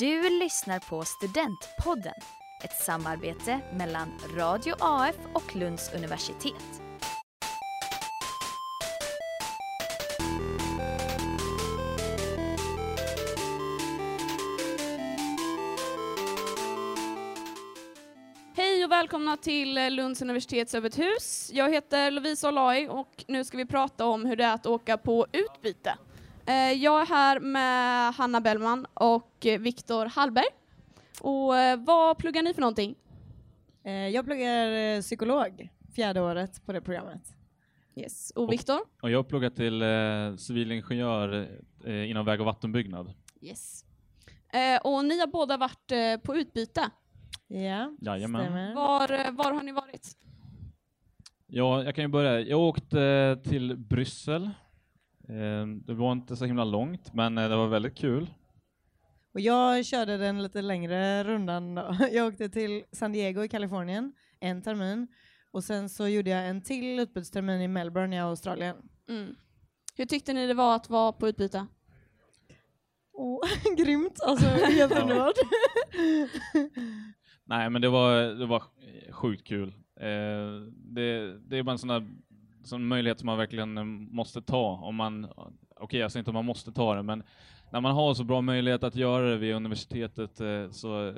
Du lyssnar på Studentpodden, ett samarbete mellan Radio AF och Lunds universitet. Hej och välkomna till Lunds universitets öppet hus. Jag heter Lovisa Olai och nu ska vi prata om hur det är att åka på utbyte. Eh, Jag är här med Hanna Bellman och Viktor Hallberg. Och eh, vad pluggar ni för någonting? Eh, Jag pluggar psykolog, fjärde året på det programmet. Yes. Och Viktor? Och jag har pluggat till eh, civilingenjör eh, inom väg och vattenbyggnad. Yes. Eh, Och ni har båda varit eh, på utbyte. Ja, Jajamän. stämmer. Var, var har ni varit? Ja, jag kan ju börja. Jag åkte till Bryssel. Eh, det var inte så himla långt, men eh, det var väldigt kul. Och jag körde den lite längre rundan då. Jag åkte till San Diego i Kalifornien en termin och sen så gjorde jag en till utbytestermin i Melbourne i Australien. Mm. Hur tyckte ni det var att vara på utbyte? Åh, grymt, alltså helt underbart. Nej, men det var, det var sjukt kul. Eh, det, det är bara en sån där sån möjlighet som man verkligen eh, måste ta om man, okej jag säger inte om man måste ta det, men när man har så bra möjlighet att göra det vid universitetet eh, så, eh,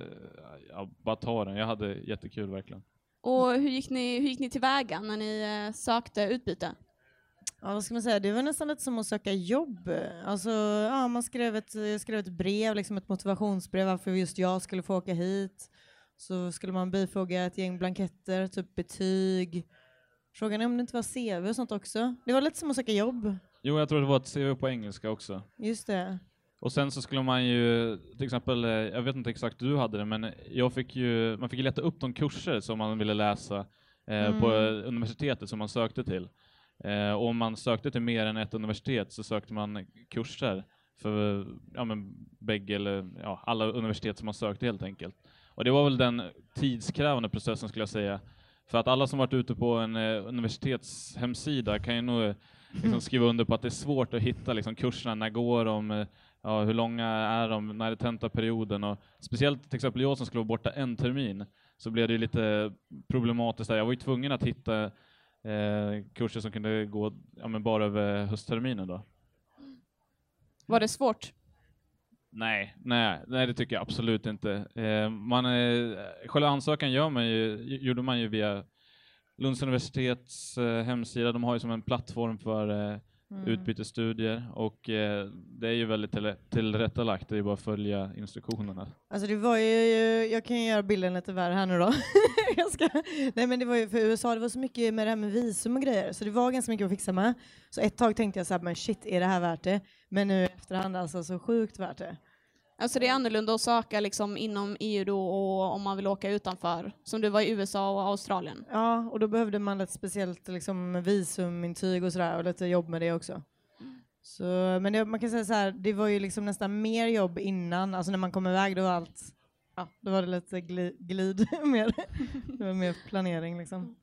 ja, bara ta den. Jag hade jättekul verkligen. Och hur gick ni, hur gick ni tillväga när ni sökte utbyte? Ja, vad ska man säga? Det var nästan lite som att söka jobb. Alltså, ja, man skrev ett, jag skrev ett brev, liksom ett motivationsbrev varför just jag skulle få åka hit. Så skulle man bifoga ett gäng blanketter, typ betyg. Frågan är om det inte var CV och sånt också. Det var lite som att söka jobb. Jo, jag tror det var ett CV på engelska också. Just det. Och sen så skulle man ju, till exempel, eh, jag vet inte exakt hur du hade det, men jag fick ju, man fick leta upp de kurser som man ville läsa eh, på Mm. universitetet som man sökte till. Eh, och om man sökte till mer än ett universitet så sökte man kurser för ja, men bägge eller ja, alla universitet som man sökte helt enkelt. Och det var väl den tidskrävande processen skulle jag säga. För att alla som varit ute på en eh, universitetshemsida kan ju nog eh, liksom skriva under på att det är svårt att hitta liksom, kurserna, när går de, eh, ja, hur långa är de, när är tentaperioden och speciellt till exempel jag som skulle vara borta en termin så blev det ju lite problematiskt där. Jag var ju tvungen att hitta eh, kurser som kunde gå ja, men bara över höstterminen då. Var det svårt? Nej, nej, nej det tycker jag absolut inte. Eh, man, eh, själva ansökan gör man ju, gjorde man ju via Lunds universitets eh, hemsida. De har ju som en plattform för eh, Mm. utbytesstudier och eh, det är ju väldigt till, tillrättalagt. Det är ju bara att följa instruktionerna. Alltså det var ju, jag kan ju göra bilden lite värre här nu då. ska, nej men det var ju för USA, det var så mycket med det här med visum och grejer, så det var ganska mycket att fixa med. Så ett tag tänkte jag så här, men shit, är det här värt det? Men nu efterhand alltså så sjukt värt det. Alltså det är annorlunda att söka liksom inom EU då och om man vill åka utanför, som du var i USA och Australien. Ja, och då behövde man ett speciellt liksom, visumintyg och sådär och lite jobb med det också. Så, men det, man kan säga så här, det var ju liksom nästan mer jobb innan, alltså när man kom iväg då var allt, ja, då var det lite gli, glid mer. det var mer planering liksom.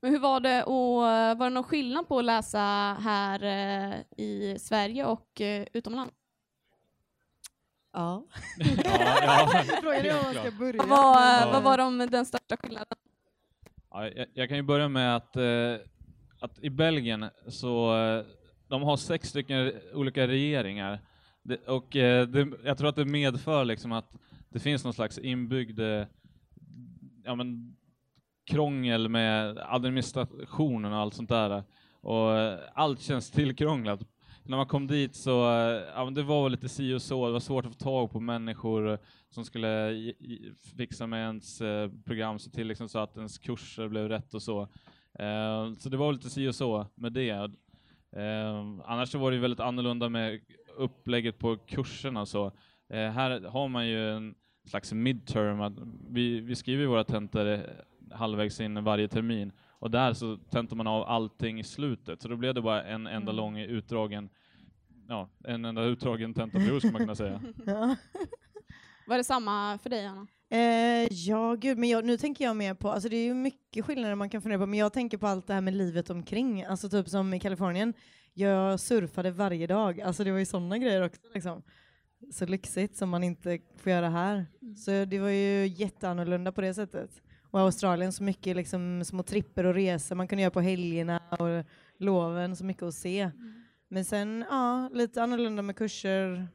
Men hur var det och var det någon skillnad på att läsa här eh, i Sverige och eh, utomlands? Ja. ja. Frågan är om man ska börja. Vad var, vad var de, den största skillnaden? Ja, jag, jag kan ju börja med att, eh, att i Belgien så eh, de har sex stycken olika regeringar det, och eh, det, jag tror att det medför liksom att det finns någon slags inbyggd eh, ja, men, krångel med administrationen och allt sånt där. Och eh, allt känns tillkrånglat. När man kom dit så, eh, ja men det var lite si och så, det var svårt att få tag på människor som skulle fixa med ens eh, program, se till liksom så att ens kurser blev rätt och så. Eh, så det var lite si och så med det. Eh, annars så var det väldigt annorlunda med upplägget på kurserna så. Eh, här har man ju en slags midterm, att vi, vi skriver ju våra tentor eh, halvvägs in varje termin och där så tentar man av allting i slutet, så då blev det bara en enda Mm. lång utdragen, ja, en enda utdragen tentaperiod skulle man kunna säga. Ja. Var det samma för dig, Anna? Eh, ja, gud, men jag, nu tänker jag mer på, alltså det är ju mycket skillnader man kan fundera på, men jag tänker på allt det här med livet omkring, alltså typ som i Kalifornien, jag surfade varje dag, alltså det var ju sådana grejer också liksom. så lyxigt som man inte får göra här. Så det var ju jätteannorlunda på det sättet. Och Australien så mycket liksom små tripper och resor man kunde göra på helgerna och loven, så mycket att se. Men sen, ja, lite annorlunda med kurser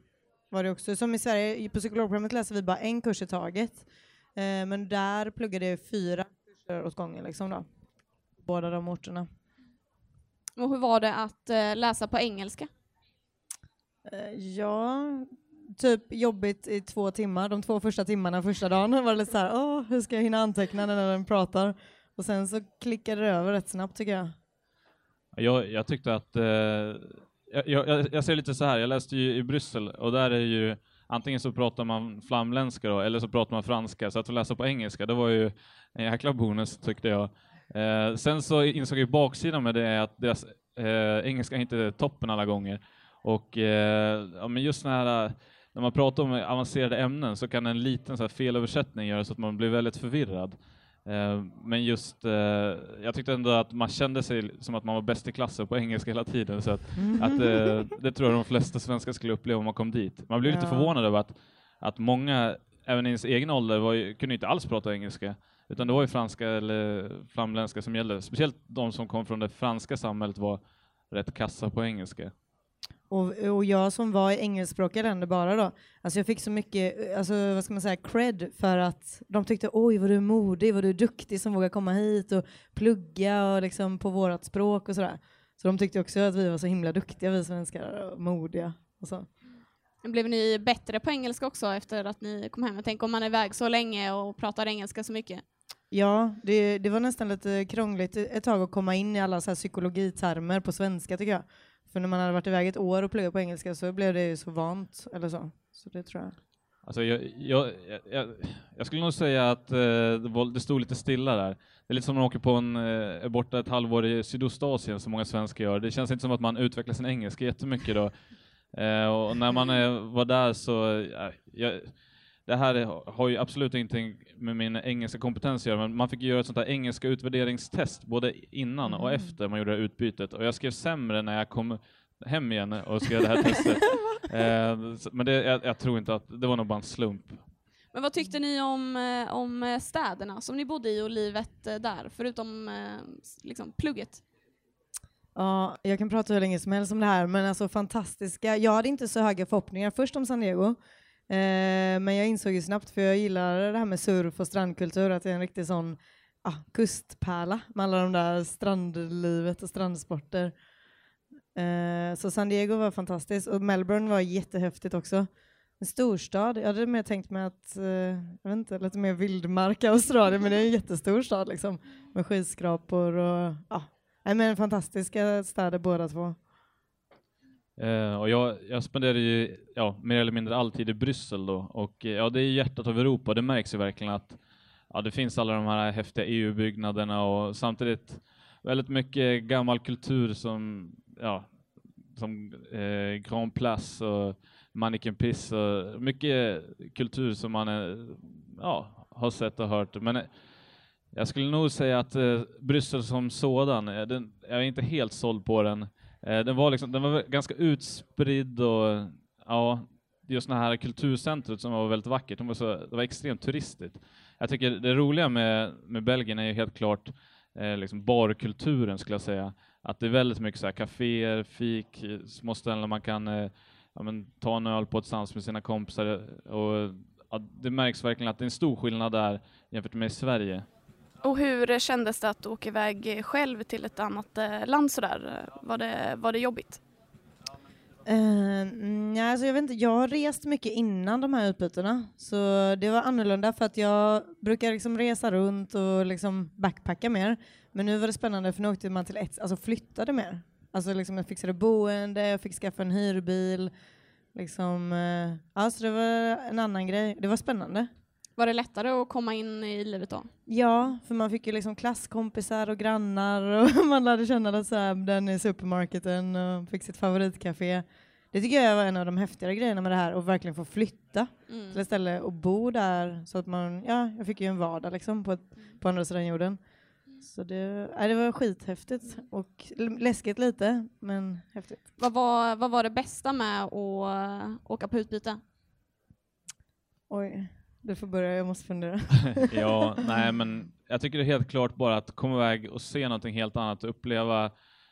var det också. Som i Sverige, på psykologprogrammet läser vi bara en kurs i taget. Eh, men där pluggade jag fyra kurser åt gången liksom då. Båda de orterna. Och hur var det att eh, läsa på engelska? Eh, ja, typ jobbigt i två timmar. De två första timmarna första dagen var det lite så här, åh, hur ska jag hinna anteckna när den pratar? Och sen så klickade det över rätt snabbt tycker jag. Jag, jag tyckte att, eh, jag, jag, jag ser lite så här, jag läste ju i Bryssel och där är ju antingen så pratar man flamländska då, eller så pratar man franska, så att få läsa på engelska, det var ju en jäkla bonus tyckte jag. Eh, sen så insåg jag baksidan med det är att deras eh, engelska är inte toppen alla gånger. Och eh, ja, men just när, när man pratar om avancerade ämnen så kan en liten så här, felöversättning göra så att man blir väldigt förvirrad. Eh, men just, eh, jag tyckte ändå att man kände sig som att man var bäst i klassen på engelska hela tiden. Så att, att eh, det tror jag de flesta svenskar skulle uppleva om man kom dit. Man blev lite Ja. förvånad över att, att många, även i ens egen ålder, var ju, kunde inte alls prata engelska. Utan det var ju franska eller flamländska som gällde. Speciellt de som kom från det franska samhället var rätt kassa på engelska. Och, och jag som var i engelskspråkiga länder bara då, alltså jag fick så mycket, alltså vad ska man säga, cred för att de tyckte oj vad du är modig, vad du är duktig som vågar komma hit och plugga och liksom på vårat språk och sådär. Så de tyckte också att vi var så himla duktiga vi svenskar och modiga och så. Blev ni bättre på engelska också efter att ni kom hem? Jag tänker om man är iväg så länge och pratar engelska så mycket. Ja, det, det var nästan lite krångligt ett tag att komma in i alla så här psykologitermer på svenska tycker jag. För när man hade varit iväg ett år och pluggat på engelska så blev det ju så vant eller så. Så det tror jag. Alltså jag, jag, jag, jag skulle nog säga att eh, det, var, det stod lite stilla där. Det är lite som när man åker på en, eh, är borta ett halvår i Sydostasien som många svenskar gör. Det känns inte som att man utvecklar sin engelska jättemycket då. Eh, och när man eh, var där så, eh, jag, det här är- har ju absolut ingenting med min engelska kompetens att göra, men man fick göra ett sånt här engelska utvärderingstest både innan och Mm. efter man gjorde det här utbytet. Och jag skrev sämre när jag kom hem igen och skrev det här testet. Eh, men det, jag, jag tror inte att, det var nog bara en slump. Men vad tyckte ni om, eh, om eh, städerna som ni bodde i och livet eh, där, förutom liksom, plugget? Ja, jag kan prata hur länge som helst om det här, men alltså fantastiska. Jag hade inte så höga förhoppningar först om San Diego, eh, men jag insåg ju snabbt, för jag gillar det här med surf och strandkultur, att det är en riktig sån ah, kustpärla med alla de där strandlivet och strandsporter. Eh, så San Diego var fantastiskt och Melbourne var jättehäftigt också. En storstad, jag hade mer tänkt mig att, eh, jag vet inte, lite mer vildmark i Australien, men det är en jättestor stad liksom, med skyskrapor och ja, Nej, men fantastiska städer båda två. Eh, och jag, jag spenderade ju ja, mer eller mindre all tid i Bryssel då, och eh, ja, det är hjärtat av Europa, det märks ju verkligen att ja, det finns alla de här häftiga EU-byggnaderna och samtidigt väldigt mycket gammal kultur som, ja, som eh, Grand Place och Mannequin Piss och mycket kultur som man eh, ja, har sett och hört. Men eh, jag skulle nog säga att eh, Bryssel som sådan, den, jag är inte helt såld på den. Eh, den, var liksom, den var ganska utspridd och ja, just det här kulturcentret som var väldigt vackert, det var, så, det var extremt turistigt. Jag tycker det roliga med, med Belgien är ju helt klart eh, liksom barkulturen skulle jag säga. Att det är väldigt mycket så här kaféer, fik, små ställen där man kan eh, ja, men, ta en öl på ett sans med sina kompisar och ja, det märks verkligen att det är en stor skillnad där jämfört med i Sverige. Och hur kändes det att åka iväg själv till ett annat eh, land sådär? Var det, var det jobbigt? Uh, nej, alltså jag, vet inte, jag har rest mycket innan de här utbytena, så det var annorlunda för att jag brukar liksom resa runt och liksom backpacka mer. Men nu var det spännande för nu åkte man till ett, alltså flyttade mer. Alltså liksom jag fixade boende, jag fick skaffa en hyrbil. Liksom, uh, alltså det var en annan grej. Det var spännande. Var det lättare att komma in i livet då? Ja, för man fick ju liksom klasskompisar och grannar och man lärde känna så här, den i supermarketen och fick sitt favoritcafé. Det tycker jag var en av de häftigare grejerna med det här, att verkligen få flytta Mm. till ett ställe och bo där så att man, ja, jag fick ju en vardag liksom på, ett, på andra sidan jorden. Så det, nej, det var skithäftigt och läskigt lite, men häftigt. Vad, var, vad var det bästa med att åka på utbyte? Oj, du får börja, jag måste fundera. ja, nej men jag tycker det är helt klart bara att komma iväg och se någonting helt annat, uppleva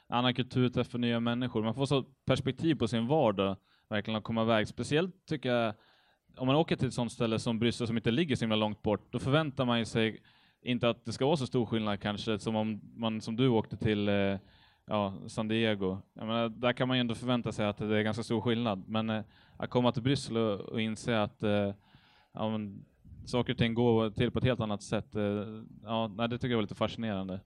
annan kultur, träffa nya människor. Man får så perspektiv på sin vardag, verkligen att komma iväg. Speciellt tycker jag, om man åker till ett sånt ställe som Bryssel som inte ligger så himla långt bort, då förväntar man sig inte att det ska vara så stor skillnad kanske, som om man som du åkte till eh, ja, San Diego. Jag menar, där kan man ju ändå förvänta sig att det är ganska stor skillnad, men eh, att komma till Bryssel och, och inse att eh, ja, men, saker och ting går till på ett helt annat sätt, eh, ja, nej, det tycker jag var lite fascinerande.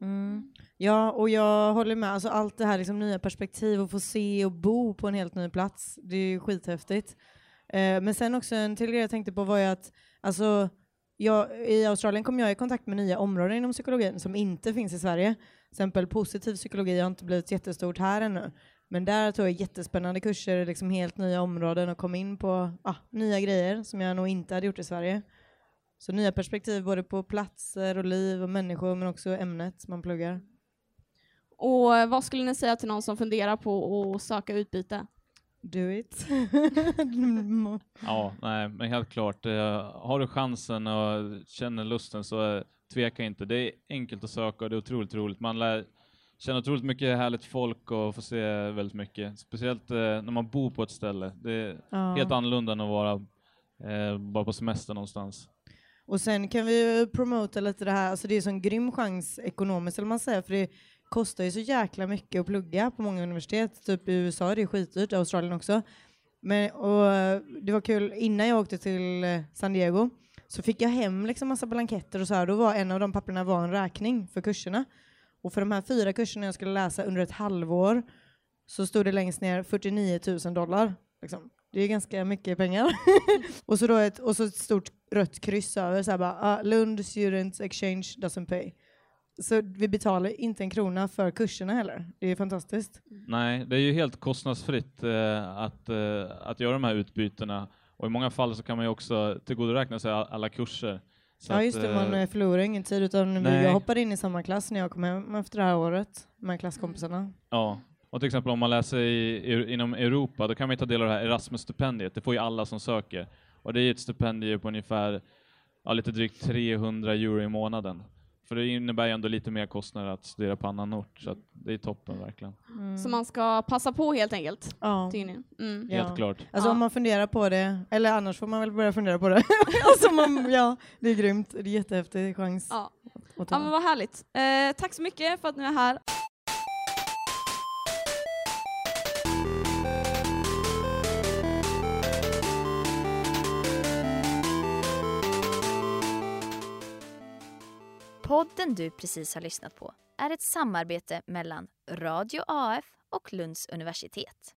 Mm. Ja, och jag håller med. Alltså, allt det här liksom, nya perspektiv och få se och bo på en helt ny plats, det är ju skithäftigt. Eh, men sen också en till grej jag tänkte på var ju att alltså, jag, i Australien kom jag i kontakt med nya områden inom psykologin som inte finns i Sverige. Till exempel positiv psykologi har inte blivit jättestort här ännu. Men där tog jag jättespännande kurser, liksom helt nya områden och kom in på ah, nya grejer som jag nog inte hade gjort i Sverige. Så nya perspektiv både på platser och liv och människor men också ämnet man pluggar. Och eh, vad skulle ni säga till någon som funderar på att söka utbyte? Do it. ja, nej, men helt klart. Eh, har du chansen och känner lusten så eh, tveka inte. Det är enkelt att söka och det är otroligt roligt. Man lär känna otroligt mycket härligt folk och få se väldigt mycket. Speciellt när man bor på ett ställe. Det är ja. helt annorlunda än att vara bara på semester någonstans. Och sen kan vi promota lite det här, alltså det är en grym chans ekonomiskt eller man säger, för det kostar ju så jäkla mycket att plugga på många universitet. Typ i USA är det skitdyrt, i Australien också. Men, och det var kul, innan jag åkte till eh, San Diego så fick jag hem liksom massa blanketter och så här. Då var en av de papperna var en räkning för kurserna. Och för de här fyra kurserna jag skulle läsa under ett halvår så stod det längst ner 49 000 dollar. Liksom. Det är ganska mycket pengar. och, så då ett, och så ett stort rött kryss över, så här bara, uh, Lund Students Exchange doesn't pay. Så vi betalar inte en krona för kurserna heller. Det är fantastiskt. Nej, det är ju helt kostnadsfritt eh, att, eh, att göra de här utbytena. Och i många fall så kan man ju också tillgodoräkna sig alla kurser. Så ja, just det, man eh, förlorar ingen tid utan nej. jag hoppade in i samma klass när jag kom hem efter det här året med klasskompisarna. Ja, och till exempel om man läser i, inom Europa, då kan man ta del av det här Erasmus-stipendiet. Det får ju alla som söker. Och det är ett stipendium på ungefär ja, lite drygt 300 euro i månaden. För det innebär ju ändå lite mer kostnader att studera på annan ort, så det är toppen verkligen. Mm. Så man ska passa på helt enkelt? Ja. Mm. Helt ja. klart. Alltså ja. om man funderar på det, eller annars får man väl börja fundera på det. alltså man, ja, det är grymt, det är jättehäftig chans. Ja, ja men vad härligt. Eh, tack så mycket för att ni är här. Podden du precis har lyssnat på är ett samarbete mellan Radio AF och Lunds universitet.